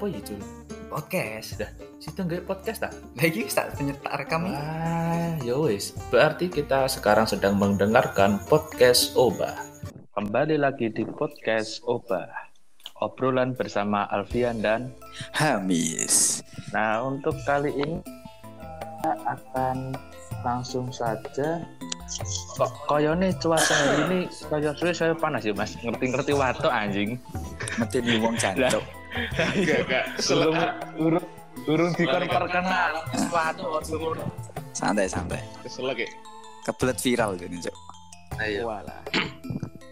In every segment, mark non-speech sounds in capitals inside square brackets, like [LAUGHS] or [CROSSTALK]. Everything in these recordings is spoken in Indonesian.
apa itu? podcast Dah, situ nggak podcast tak? lagi tak penyetak rekam ini. Ah, ya wis. Berarti kita sekarang sedang mendengarkan podcast Oba. Kembali lagi di podcast Oba. Obrolan bersama Alfian dan Hamis Nah, untuk kali ini kita akan langsung saja kok koyone cuaca hari ini koyo suwe saya panas ya Mas. Ngerti-ngerti wato anjing. mesti nih wong Enggak, enggak. Urung urung urung dikon perkenalan sesuatu santai santai Kesel ya. kebelet viral ini cok Ayo. Walah.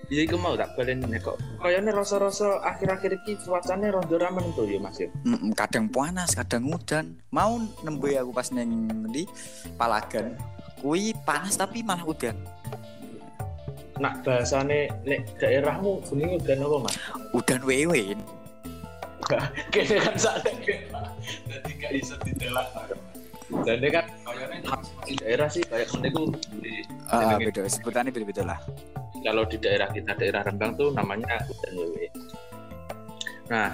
Iya iku mau tak balen kok. Kayane rasa-rasa akhir-akhir iki cuacane rondo ra menentu ya Mas ya. Mm, kadang panas kadang udan mau nembe aku pas neng di palagan kui panas tapi malah udan Nak bahasane nek daerahmu jenenge udan apa Mas? udan wewe Kene kan sak Jadi gak iso ditelak. Dan kan kayane di daerah sih kayak ku di Ah, beda sebutannya beda-beda lah kalau di daerah kita daerah Rembang tuh namanya hutan wewe. Nah,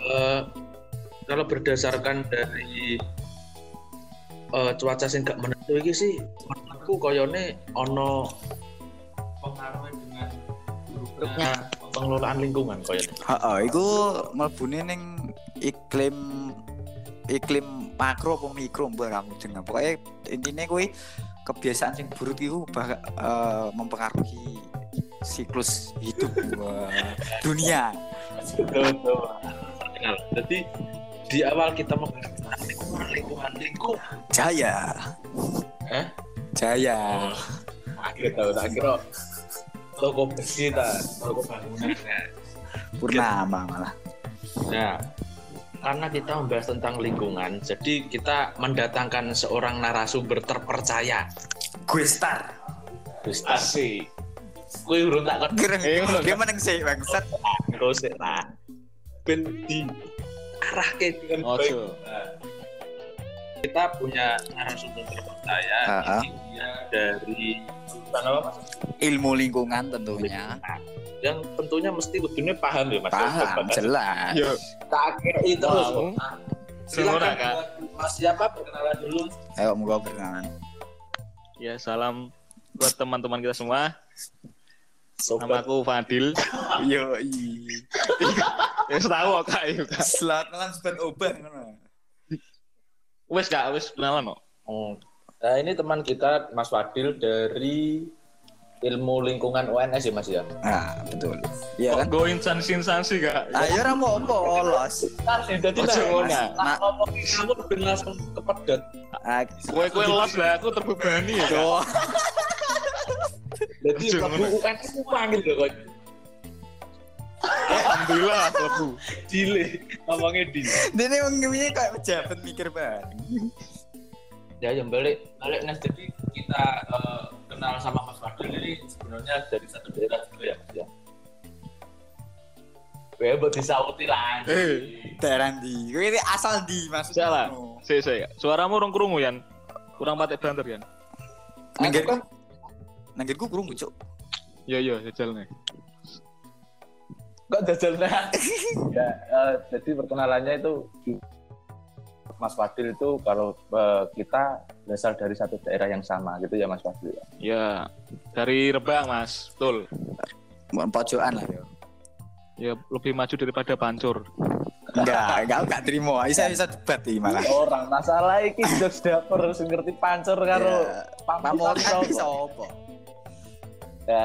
eh, kalau berdasarkan dari eh, cuaca sing gak menentu iki sih menurutku koyone ono pengaruhnya dengan buruknya pengelolaan lingkungan koyone. Heeh, iku mlebune ning iklim iklim makro apa mikro mbak kamu jeneng. Pokoknya intinya kuwi kebiasaan sing buruk itu bak- eh, mempengaruhi siklus hidup dunia. Jadi di awal kita tentang lingkungan, lingkungan, lingkungan. Jaya. Eh? Jaya. Akhir tahun, akhir toko besi ta, toko bangunan. Nah, Purnama malah. Nah, karena kita membahas tentang lingkungan, jadi kita mendatangkan seorang narasumber terpercaya. Gue star. Gus Asik. Kue urung tak. Eh, ngono, Dia meneng sih bangsat. kau sih lah. Ben di arah ke dengan baik. Nah, kita punya narasumber terpercaya. Ini dia dari apa mas? Ilmu lingkungan tentunya. Yang tentunya mesti kudunya paham ya mas. Paham, jelas. Yo, Tak itu terus. Paham. Nah, Silakan Kak. Mas siapa perkenalan dulu. Ayo moga berkenalan. ya salam buat teman-teman kita semua. Nama Sobat aku Fadil. [LAUGHS] Yo [LAUGHS] Ya tahu kak itu kak. Selamat malam sobat obat ngono. Wes kak, wes kenalan no. Oh. Nah, ini teman kita Mas Fadil dari ilmu lingkungan UNS ya Mas ya. Nah, betul. Iya kan? Kok go instansi instansi kak. Ayo ra mau apa los. Jadi Ojo ngono. nah, ngomongin kamu ben langsung kepedot. Ah, Kue kue los lah, aku terbebani ya. Jadi kamu. UNS itu panggil loh kok. Alhamdulillah, lebu. Dile ngomongnya di. Dene wong ngene kayak pejabat mikir banget. Ya yang balik balik Nas jadi kita eh, kenal sama Mas Fadil ini sebenarnya dari satu daerah juga ya Mas ya. Gue buat disauti lah. Eh. Daerah? Kowe ini asal ndi maksudnya? Salah. ngono? Saya saya. Suaramu orang kurungu Yan. Kurang patek banter Yan. Kan nanggerku kurung cuk. Iya iya, jajal nih. kok jajalnya [LAUGHS] ya eh, jadi perkenalannya itu Mas Fadil itu kalau eh, kita berasal dari satu daerah yang sama gitu ya Mas Fadil ya. Ya, dari Rebang mas, betul. Pojokan lah yo. Ya lebih maju daripada Pancur. Enggak, enggak enggak terima. Bisa bisa debat iki malah. orang masalah iki sudah sudah harus ngerti pancur karo Ya, pamotan Pamotan bisa apa? ya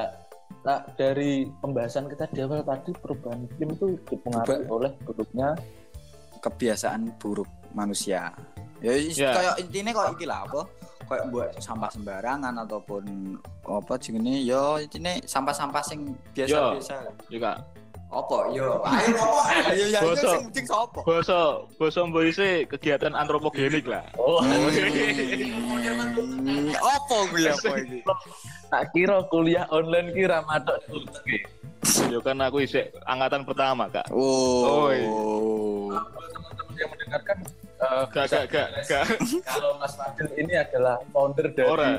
nah dari pembahasan kita di awal tadi perubahan iklim itu dipengaruhi oleh buruknya Kebiasaan buruk manusia. Ya, Ya. kayak intinya kok iki lah apa? Kayak buat sampah sembarangan ataupun apa jenenge yo intinya sampah-sampah sing biasa-biasa. Ya kak. Apa yo? Ayo ngomong. Ayo [LAUGHS] ya Bosok. sing penting sapa? Boso, boso mbise kegiatan antropogenik lah. [LAUGHS] oh Hmm, [LAUGHS] Apa gue apa iki? tak kira kuliah online kira matok Oke. Yo kan aku isek angkatan pertama kak. Oh. teman-teman yang mendengarkan eh, Gak gak gak gak. [LAUGHS] kalau Mas Fadil ini adalah founder dari Ora.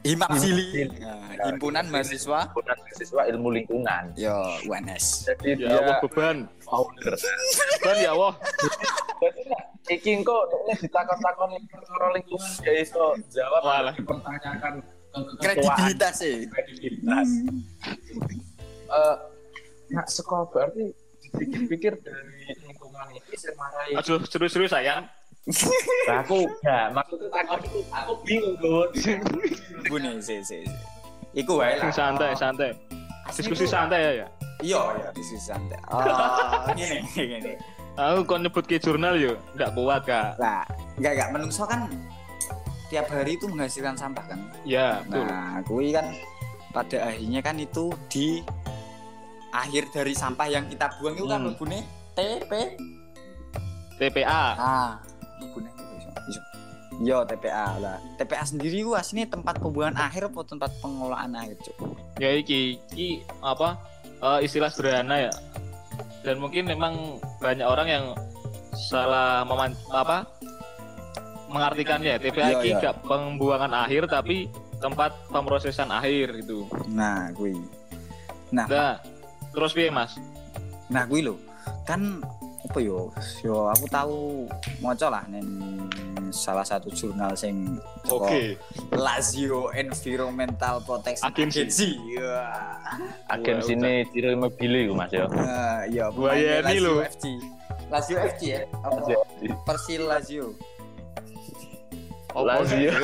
Himap Sili. Himap. Nah, himpunan mahasiswa himpunan mahasiswa ilmu lingkungan. yo UNS. Jadi Ya Allah dia beban. founder. Beban ya Allah. Nek iki engko nek ditakon-takon perkara lingkungan ya iso jawab Walah. dipertanyakan keketuaan kredibilitas sih kredibilitas. Eh, nak sekolah berarti dipikir-pikir dari Aduh, serius-serius sayang. Lah, [LAUGHS] aku ya maksudnya takon itu aku bingung Gun. bune sih sih sih. iku wae lah Santai, santai. Diskusi santai ya ya. iya iya diskusi santai oh [LAUGHS] gini gini Aku kok nyebut ke jurnal yo, nggak kuat kak. lah enggak enggak menungso kan tiap hari itu menghasilkan sampah kan Ya, betul. nah kui kan pada akhirnya kan itu di akhir dari sampah yang kita buang itu kan Hmm. TP TPA. ah Yo TPA lah. TPA sendiri gua aslinya tempat pembuangan akhir apa tempat pengolahan akhir, Cuk? Ya iki, iki apa eh, istilah sederhana ya. Dan mungkin memang banyak orang yang salah meman apa mengartikannya. TPA Iya, iki iya. gak pembuangan akhir tapi tempat pemrosesan akhir itu. Nah, kui. Nah, Nah, terus piye Mas? nah kui lho. Kan apa yo? Yo aku tahu maca lah ning salah satu jurnal sing Oke. Lazio Environmental Protection Agency. Iya. Agensi ini ciri mobil itu mas ya. Nah, iya Buaya ini Lazio. FC. Lazio FC ya? Apa? Persil Lazio. Lazio. [LAUGHS]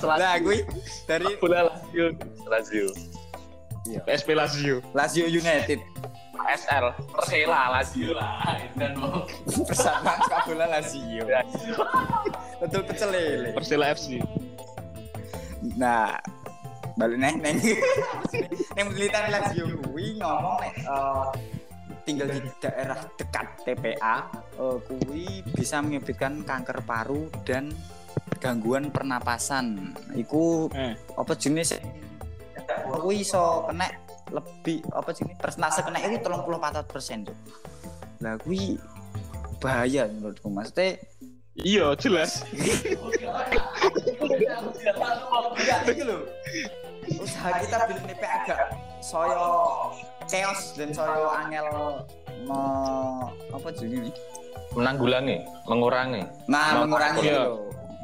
Lah kui dari Bola Lazio. Lazio. PSP Lazio. Lazio United. SL. Persela Lazio lah. Dan Persatuan Sepak Bola Lazio. Betul pecel lele. Persela FC. Nah, balik neng neng neng penelitian Lazio kuwi ngomong nek eh, tinggal di daerah dekat TPA eh, kuwi bisa menyebabkan kanker paru dan gangguan pernapasan. Iku Eh. apa jenis kuwi iso kena lebih apa jenis persentase kena itu 34 persen tuh. Lah kuwi bahaya menurutku maksudnya Iya, jelas. Usaha kita bikin DP agak soyo chaos dan soyo angel me, apa jadi ini? menanggulangi, mengurangi. Nah, Mau- mengurangi iya.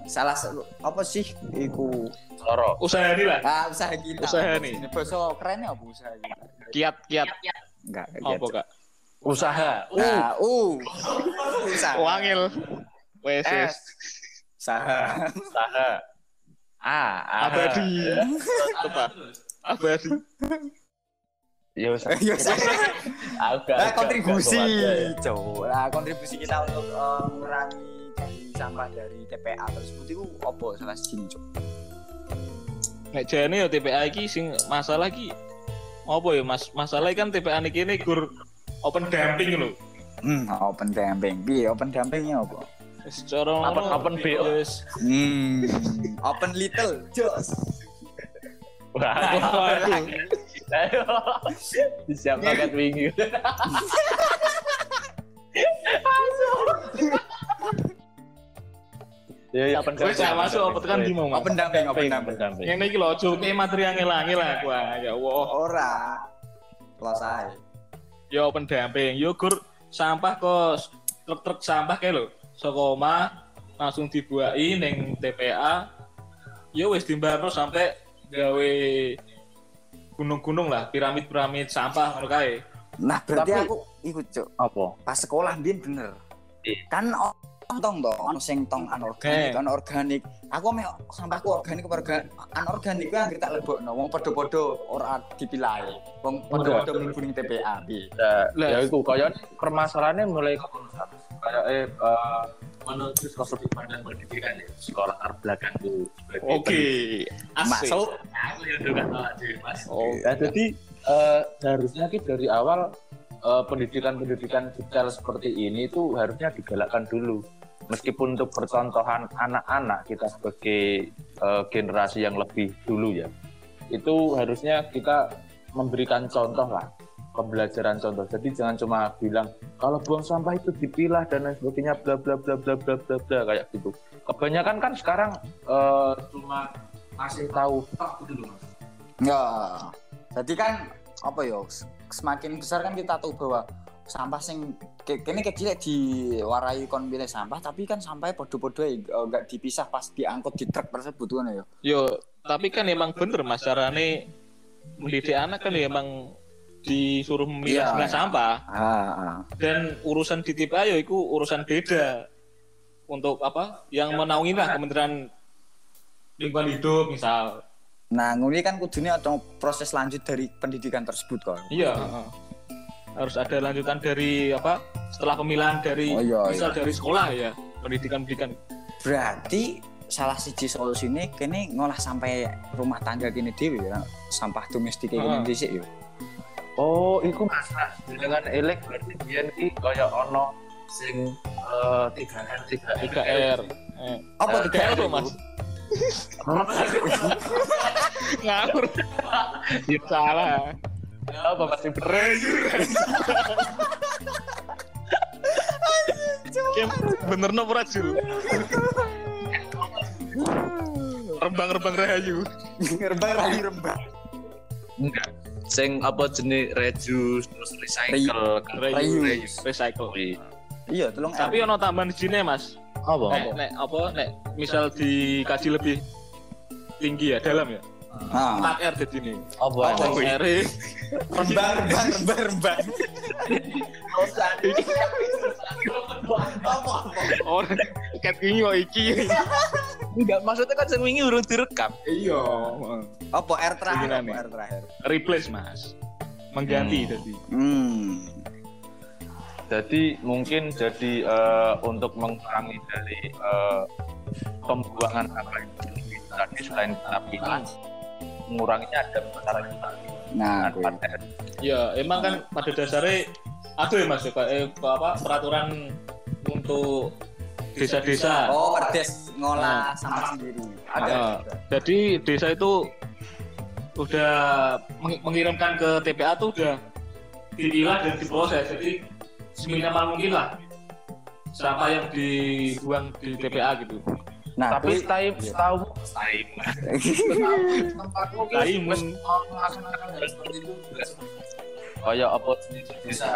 Salah satu apa sih iku Loro. Usaha ini lah. ah, usaha kita. Usaha nih. Ini bahasa kerennya apa usaha kita? Kiat-kiat. Enggak, Apa kak? Usaha. Nah, uh. [LAUGHS] usaha. Wangil. Wes. S. Usaha. Usaha. A. A. Abadi. Apa? Abadi. Ya usaha. [LAUGHS] Ya, gak- kontribusi, ya. Cok. Nah, kontribusi kita untuk eh, mengurangi sampah dari TPA tersebut itu apa salah sini, Cok? Nek jane ya TPA iki sing masalah iki apa ya Mas? Masalah kan TPA niki ini gur open dumping lho. Hmm, open dumping. Piye open dumpingnya apa? Wis cara Open- open BO. Hmm, open little. Jos. Wah, Waduh. [LAUGHS] ayo. Disiap paket [LAUGHS] wingi. Ya, ya, Wis gak masuk apa tekan di mau. Open dumping, open dumping. pendamping. Yang iki lho joke materi angel-angel lah gua. Ya Allah. Ora. Los ae. Ya open dumping. Yo gur sampah kos truk-truk sampah kae lho. Saka omah langsung dibuai ning TPA. Yo wis dimbarno sampai gawe gunung-gunung lah, piramid-piramid sampah ngono kae. Nah, berarti Tapi- aku ikut, Cok. Apa? Pas sekolah mbien bener. Iya. Kan tong to, ono sing tong anorganik, Eh. ono organik. Aku mek sampahku organik apa orga, anorganik ku anggere tak lebokno. Wong padha-padha ora dipilahi. Wong padha-padha mlebu ning TPA. Piye? Lah. ya itu kaya permasalahannya mulai kayak eh eh, menuju sudut pandang pendidikan ya sekolah itu sebagai Oke, asik. Masuk. aku ya udah tahu aja mas Oh, ya jadi eh, harusnya kita dari awal eh, pendidikan-pendidikan detail seperti ini itu harusnya digalakkan dulu meskipun untuk percontohan anak-anak kita sebagai eh, generasi yang lebih dulu ya itu harusnya kita memberikan contoh lah pembelajaran contoh jadi jangan cuma bilang kalau buang sampah itu dipilah dan lain sebagainya bla bla bla bla bla bla bla kayak gitu kebanyakan kan sekarang eh, cuma ngasih tahu gitu loh mas Ya. Jadi kan apa ya? Semakin besar kan kita tahu bahwa sampah sing ke- kene kecil diwarai kon pilih sampah tapi kan sampah podo-podo ya enggak dipisah pas diangkut di truk tersebut kan ya. Yo, tapi kan emang bener mas carane mendidik anak kan ya emang disuruh memilah iya. sampah Ah, ah. dan urusan di TPA yo itu urusan beda untuk apa yang menaungi lah Kementerian Lingkungan Hidup misal Nah, ngene kan kudune atau proses lanjut dari pendidikan tersebut kok. iya heeh. harus ada lanjutan dari apa setelah pemilahan dari Oh, iya, misal dari sekolah ya pendidikan pendidikan Berarti salah siji solusinya kene ngolah sampai rumah tangga kene dhewe ya. Sampah domestik kene Ah. dhisik ya. Oh, iku Mas. Dengan elek berarti biyen iki kaya ono sing eh 3R 3R. 3R eh. Apa 3R apa mas ngawur ya salah Apa masih bener? Kem, bener no Jul? Rembang-rembang rahayu. Rembang rayu rembang. Enggak. Sing apa jenis reduce terus recycle. Reuse. Recycle. Iya, tolong Tapi ono tambahan di sini mas. Apa? Nek, nek apa nek misal dikaji lebih tinggi ya dalam ya. Ah. 4 R di sini. Apa? Apa? R Rembang rembang rembang rembang. Orang ket ini kok iki. Enggak, maksudnya kan sing wingi urung direkam. Iya. Apa R terakhir? Apa? R terakhir? Replace mas. Mengganti jadi. Hmm. Jadi mungkin jadi eh, untuk mengurangi dari eh, pembuangan apa itu tadi selain kita pilah, menguranginya ada cara. Nah, Dengan kuwi. 4R. Ya, emang kan pada dasarnya ada ya mas ya Pak, eh, apa peraturan untuk desa-desa. Oh, perdes ngolah sampah sendiri. Ada. Ah. juga. Jadi desa itu udah meng- mengirimkan ke TPA tuh udah dipilah dan diproses. Jadi seminimal mungkin lah sampah yang dibuang di TPA gitu. Nah, Tapi kuwi- setahu Iya. setahu setahu Kaimun. kayak apa bisa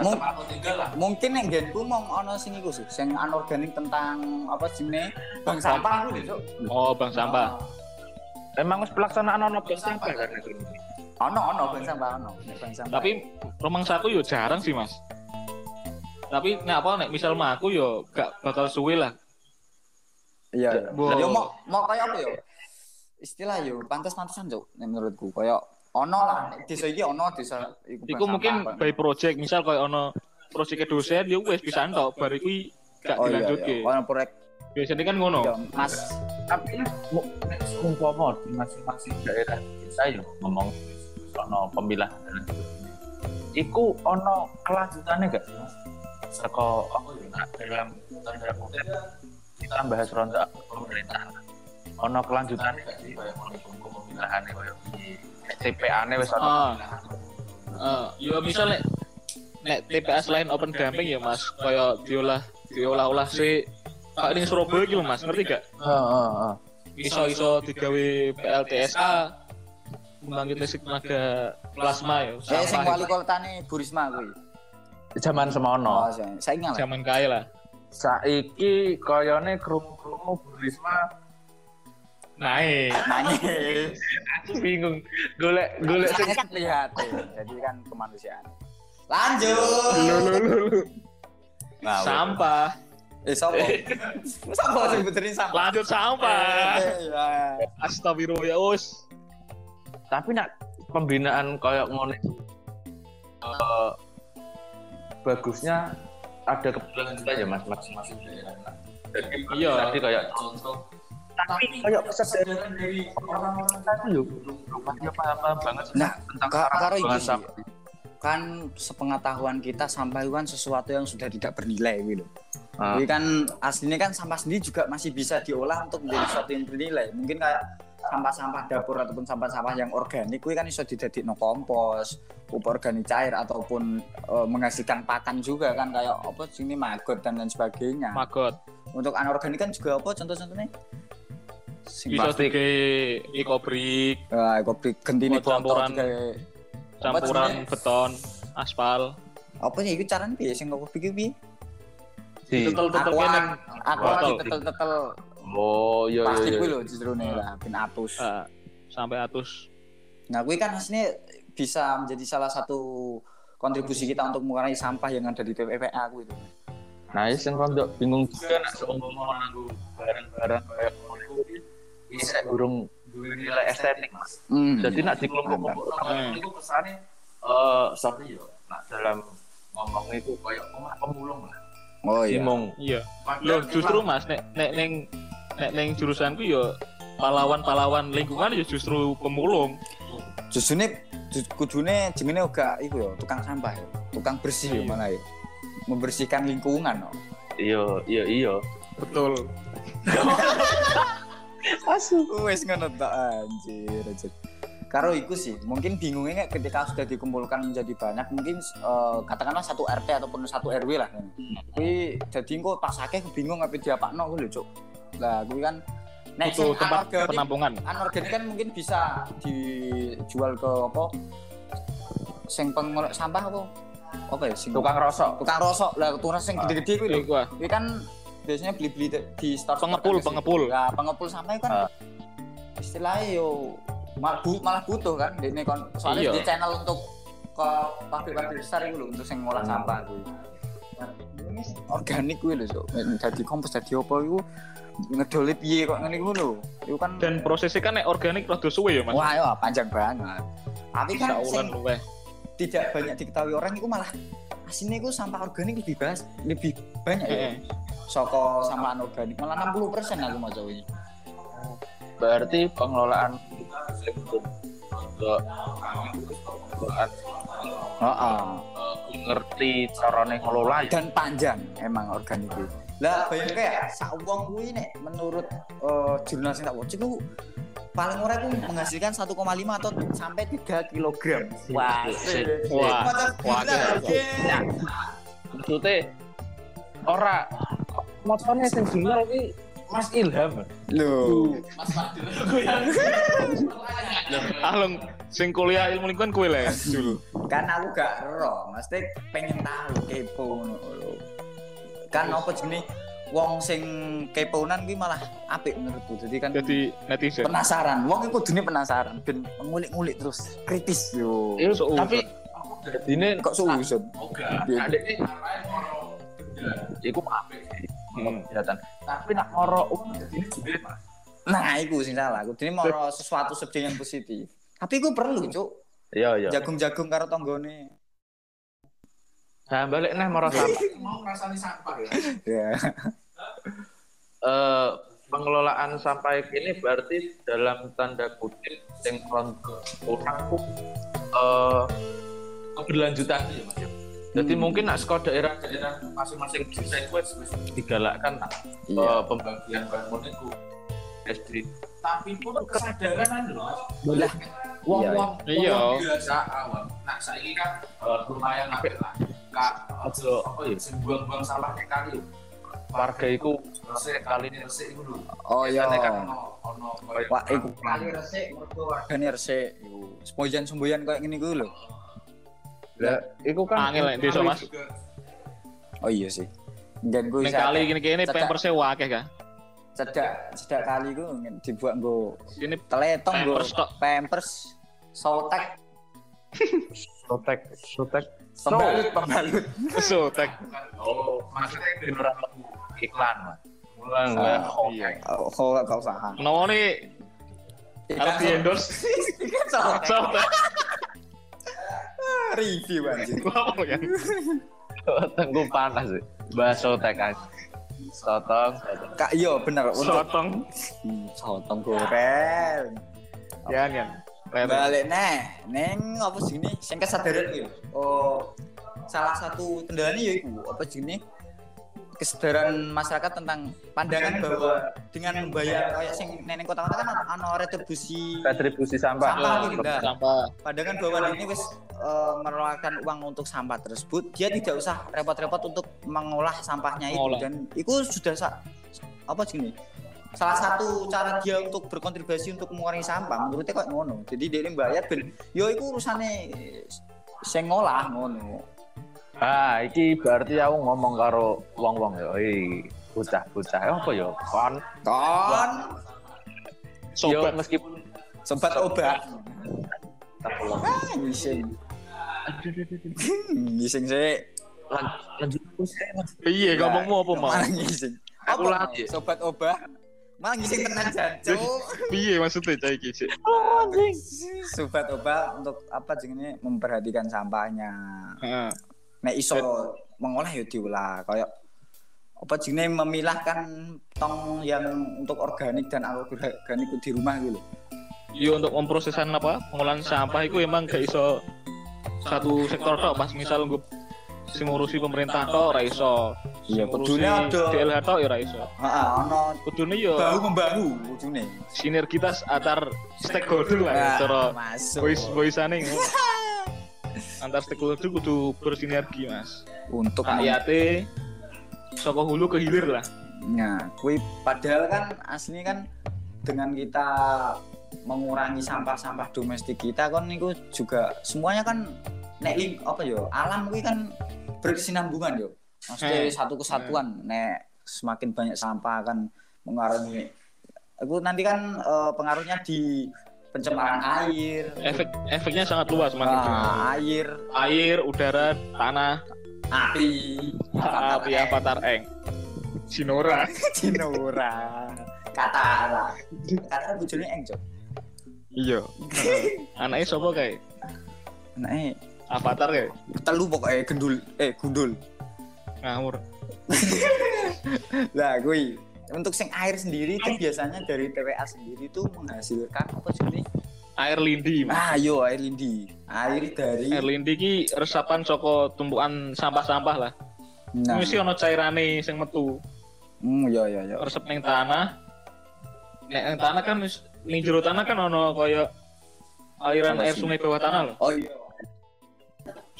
mungkin yang genku mau ono sing iku sih, sing anorganik tentang apa jenenge bang sampah. Oh, bang sampah. emang wis pelaksanaan ono bang sampah kan itu Ono ono bang sampah ono, bang sampah. Tapi rumah saku yo jarang sih mas. Tapi nek apa nek misal mah aku yo gak bakal suwe lah. iya, iya. Yo mau mau kayak apa yo? Istilah yo pantas-pantasan, Cuk, nek menurutku. Kayak ono lah, nek desa iki ono desa iku. Iku mungkin sampah. by project misal kayak ono project dosen yo wis bisa entok bar iku gak Oh iya, dilanjutke. iya. Ono proyek Biasanya kan ngono. yo, Mas. tapi umpama di masing-masing daerah desa yo ngomong ono pemilahan dan sebagainya. Iku ono kelanjutannya gak sih mas? Ya nak dalam tanda kutip kita bahas ronda pemerintah. Ono kelanjutannya gak sih kayak mau pemilahan kayak TPA nya wis ono Ah. pemilahan. Eh, yo misal nek nek TPA selain open damping ya Mas, kaya diolah diolah-olah si Pak ini Surabaya gitu Mas, ngerti gak? Heeh, heeh. Iso-iso digawe PLTSA membangkit listrik tenaga plasma ya. Eh sing wali kotane Bu Risma kuwi. Zaman semono. Oh, saya ingat. zaman kaya lah. Saiki koyone krungu-krungu Bu Risma Naik. Nangis. aku bingung golek golek sing Sangat lihat. Jadi kan kemanusiaan. Lanjut. Nah, Sampah. Eh, sopo? Sopo sing benerin sampah? Lanjut sampah. Eh, ya. Astagfirullah us. tapi nak pembinaan kayak ngono itu, eh, bagusnya ada keberlanjutan ya mas masing-masing daerah Nah, jadi Iya. tadi kayak contoh tapi kayak kesadaran dari orang-orang tadi yo belum apa-apa banget Nah, tentang ka- cara karo iki pembuangan sih. sampah. Kan sepengetahuan kita sampah itu kan sesuatu yang sudah tidak bernilai gitu. Ah. Jadi kan aslinya kan sampah sendiri juga masih bisa diolah untuk menjadi sesuatu yang bernilai. Mungkin kayak sampah-sampah dapur ataupun sampah-sampah yang organik kuwi kan iso didadekno kompos, pupuk organik cair ataupun eh, menghasilkan pakan juga kan kayak apa sini maggot dan lain sebagainya. Magot. Untuk anorganik kan juga apa contoh-contohnya? Sing Bisa Plastik. ekobrik, Ah, kopi gentine campuran- digawe- campuran beton, aspal. apa sih iku carane piye sing piye Di Tetel-tetel aku lagi tetel-tetel Oh, iya iya plastik iya. kuwi lho justru nih lah ben atus. Ah, sampai atus. Nah, kuwi kan aslinya bisa menjadi salah satu kontribusi kita untuk mengurangi sampah yang ada di TPA kuwi itu. Nah, ini sing rondo bingung juga nak seumpama nganggo barang-barang kayak ngono iku bisa durung duwe nilai estetik, Mas. Hmm. Jadi nak dikelompok-kelompok Hmm. itu kesane eh sorry yo, nak dalam ngomong itu kayak omah pemulung lah. oh iya. Simong. Iya. Loh, justru Mas nek nek ning nek ning jurusanku yo pahlawan-pahlawan lingkungan ya justru pemulung. Justru nih kudune jenenge uga iku yo tukang sampah yo. Tukang bersih yo malah yo. Membersihkan lingkungan no. Iya, iya iya. Betul. [LAUGHS] Asu. Wes ngono tok anjir anjir. Karo iku sih, mungkin bingungnya ketika sudah dikumpulkan menjadi banyak, mungkin eh, katakanlah satu RT ataupun satu RW lah. Kui jadi kok pas akeh bingung apa dia pak no lho cuk. Lah kui kan nek Itu sing tempat anorganik- penampungan. anorganik kan mungkin bisa dijual ke apa? Sing pengolek sampah apa? Apa ya sing Tukang rosok. tukang rosok lah tukang sing gede-gede kuwi lho. Ah. Kan biasanya beli-beli di- store Pengepul, pengepul. Nah, pengepul sampah itu kan Ah. istilahnya yo malah, bu- malah butuh kan. Ini kon soalnya Iya. di channel untuk ke pabrik-pabrik besar itu loh untuk sing ngolah Hmm. sampah kuwi. Ini organik kuwi lho, Cuk. Dadi kompos dadi apa iku ngedole piye kok ngene lho. Iku kan Dan prosesnya kan nek organik rada suwe ya, Mas. wah yo panjang banget. Tapi kan sing luweh. tidak banyak diketahui orang itu malah aslinya itu sampah organik lebih bahas lebih banyak ya. Soko sampah anorganik malah 60% aku mau ini. Berarti pengelolaan pengelolaan Heeh. eh, ngerti carane ngelola ya. Dan panjang emang organik itu. Lah bayang kayak sak wong kuwi nek menurut eh, jurnal sing tak waca iku paling ora itu menghasilkan 1,5 atau sampai 3 kilogram. Wah. Wah, wah. Maksudnya ora motornya sing iki Mas Ilham. Loh, Alung sing kuliah ilmu lingkungan kowe lah ya, Jul. kan aku gak ero, mesti pengen tahu kepo ngono lho. Kan apa jenenge wong sing keponan kuwi malah apik menurutku. Jadi kan Jadi netizen. penasaran. Wong iku kudune penasaran, ben ngulik-ngulik terus kritis yo. Iya, Seuzon. tapi dadine Kok suuzon? Oga, Iya. adek iki Iku apik. Hmm. Tapi nak dadine duit, Mas. Nah, iku sing salah. Kudune mau sesuatu subjek yang positif. Tapi iku perlu, Cuk. Iya, iya. Jagung-jagung karo tanggane. Nah, balik nih moro sampah. mau ngrasani sampah ya. Ya. Eh, pengelolaan sampah ini berarti dalam tanda kutip sing rontok kurang eh keberlanjutan ya Mas. Jadi Hmm. mungkin nak sekolah daerah-daerah masing-masing desa itu digalakkan nak Iya. eh, pembagian bangun itu SD. Tapi pun kesadaran kan Mas. Lah, Wong-wong Iya. wong biasa awam. Nah, saiki kan eh, lumayan apik lah. Kak, aja apa ya sing buang-buang sampah ning kali. Warga itu Resik kali ini resik iku lho. Oh iya. Kan Ono ono iku kali resik mergo wargane resik iku. Semboyan-semboyan koyo ngene iku lho. Lah, itu kan Angel nek desa, Mas. Oh iya sih. Dan gue kali gini-gini pampersnya wakeh kan. cedak cedak kali gue dibuat gue Ini teletong gue pampers sotek sotek sotek pembalut pembalut [LAUGHS] so tek. Oh, maksudnya di luar iklan, Mas. Mulang, Ah, oh, iya. oh kok gak usah Kenapa nih harus di endorse [LAUGHS] sotek so tek. [LAUGHS] review anjir Apa ya? Tengku panas sih. Bahas sotek aja. Sotong, sotong. kak iya bener untuk Sotong. Hmm, sotong goreng Ya, ya. Balik neh. Neng apa sih ini sing kesadaran gitu oh salah satu kendalanya ya iku apa sih ini kesadaran masyarakat tentang pandangan bahwa dengan membayar kayak sing neneng kota-kota kan ana retribusi Retribusi sampah. Sampah gitu, dah. Sampah. pandangan bahwa ini wis eh, mengeluarkan uang untuk sampah tersebut dia tidak usah repot-repot untuk mengolah sampahnya itu. Dan itu sudah sa- apa sih ini salah satu cara dia untuk berkontribusi untuk mengurangi sampah menurutnya kok ngono jadi dia ini bayar ben yo itu urusannya sing ngolah ngono Ah, iki berarti aku ngomong karo wong-wong ya. Hei, bocah-bocah Eh, apa ya? Kon Kon yo Sobat meskipun sobat obat. Ah, ngising. Ngising sih. Lan- lanjut ya. Iya, ngomongmu apa mau? Ngising. Aku lagi. Sobat obat. Malah ngising tenan jancuk. Piye maksudnya cah iki sih? Sobat obat untuk apa jenenge memperhatikan sampahnya. Heeh. Nek iso mengolah ya diolah kayak apa jenenge memilahkan tong yang untuk organik dan anorganik di rumah gitu. Yo untuk memprosesan apa? Pengolahan sampah itu emang gak iso satu sektor tok pas misal gue sing ngurusi pemerintah tok ora iso. Iya, kudune ada. DLH tok ya ora iso. Heeh, ono Kudune yo bahu membahu ujune. sinergitas antar stakeholder lah ya, Nah, cara masuk. voice voiceane ngono. [LAUGHS] Antar stakeholder kudu bersinergi, Mas. untuk Rakyate saka hulu ke hilir lah. Nah, kui padahal kan asli kan dengan kita mengurangi sampah-sampah domestik kita kan itu juga semuanya kan nek apa yo alam kui kan berkesinambungan yo. Maksudnya Eh, satu kesatuan nek semakin banyak sampah kan mengaruhi. Itu nanti kan eh, pengaruhnya di pencemaran air, Efek efeknya sangat luas, Mas. ah, air, Air, udara, tanah, api, api avatar eng. Sinora. [LAUGHS] Cinora, kata kata bujurnya eng Cok. Iya. Anaknya sapa kayak Nah, avatar kayak telu pokoknya gendul eh gundul ngawur. [LAUGHS] lah gue untuk sing air sendiri itu biasanya dari TWA sendiri itu menghasilkan apa sih ini Air lindi. Mas. ah yo air lindi air dari Air lindi ki resapan saka tumpukan sampah-sampah lah. nah Mesti ono cairane sing metu. hmm, yo yo yo Resep ning tanah. Nek ning tanah kan ning jero tanah kan ono kaya aliran air sungai bawah tanah loh. oh iya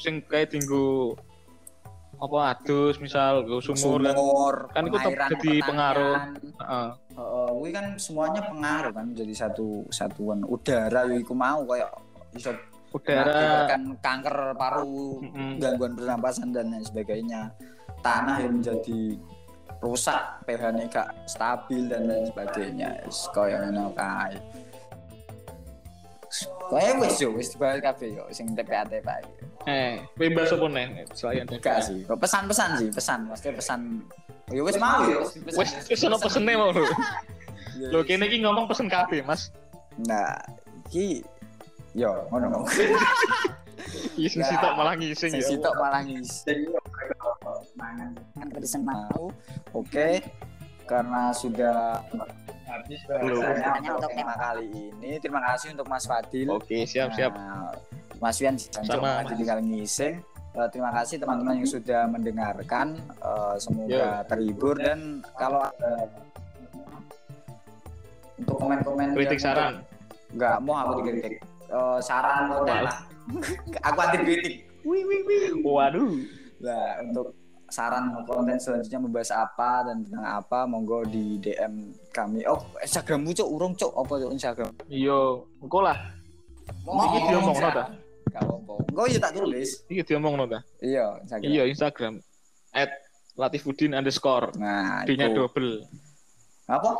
Sing kayak tinggu apa adus misal go sumur kan. sumur Kan itu jadi pengaruh. Heeh. Heeh, kuwi kan semuanya pengaruh kan jadi satu satuan udara yo iku mau kayak iso Udara mengakibatkan kanker paru Mm-mm. gangguan pernapasan dan lain sebagainya tanah yang menjadi rusak pH-nya gak stabil dan lain sebagainya kaya ngono kae Kaya wis yo wis dibahas kabeh yo sing TPA TPA eh bebas apa nih selain Gak sih. Pesan-pesan sih, pesan. Maksudnya pesan. Yo wis mau yo. Wes wis ono pesene mau lho. Lho wis. kene iki ngomong pesen kabeh, Mas. Nah, iki yo ngono. Iya sing sitok malah ngising Sing ya. sitok malah ngising. Kan pesan mau. Oke. Karena sudah Belum. Hanya untuk tema kali ini. Terima kasih untuk Mas Fadil. Oke, siap siap. Nah, Mas Wian Sama. sama tinggal ngising. Eh, terima kasih teman-teman yang sudah mendengarkan. Eh, semoga terhibur dan kalau ada untuk komen-komen Kritik yang- saran. Enggak mau aku dikritik. Eh, saran konten lah. [LAUGHS] aku anti kritik. Wih, wih, wih. Waduh. Lah untuk saran konten selanjutnya membahas apa dan tentang apa monggo di DM kami. Oh, Instagrammu cok urung cok apa cok Instagram? Iya, engko lah. Iki diomongno ta? Gak apa-apa. Engko ya tak tulis. Iki diomongno ta? Iya, Instagram. Iya, Instagram. At Latifudin underscore. Nah, D-nya itu. double. Apa?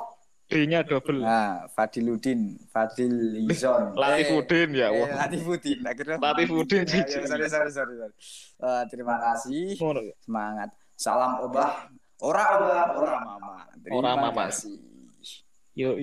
D-nya double. Nah, Fadiludin, Fadil Izon. [LAUGHS] Latifudin ya. Eh, Wah. Latifudin. Akhirnya Latifudin, Ya, ya, sorry, sorry, sorry. sorry. Eh, terima kasih. Semangat. Salam obah. Ora obah, ora mama. Terima Ora mama. kasih. Yo.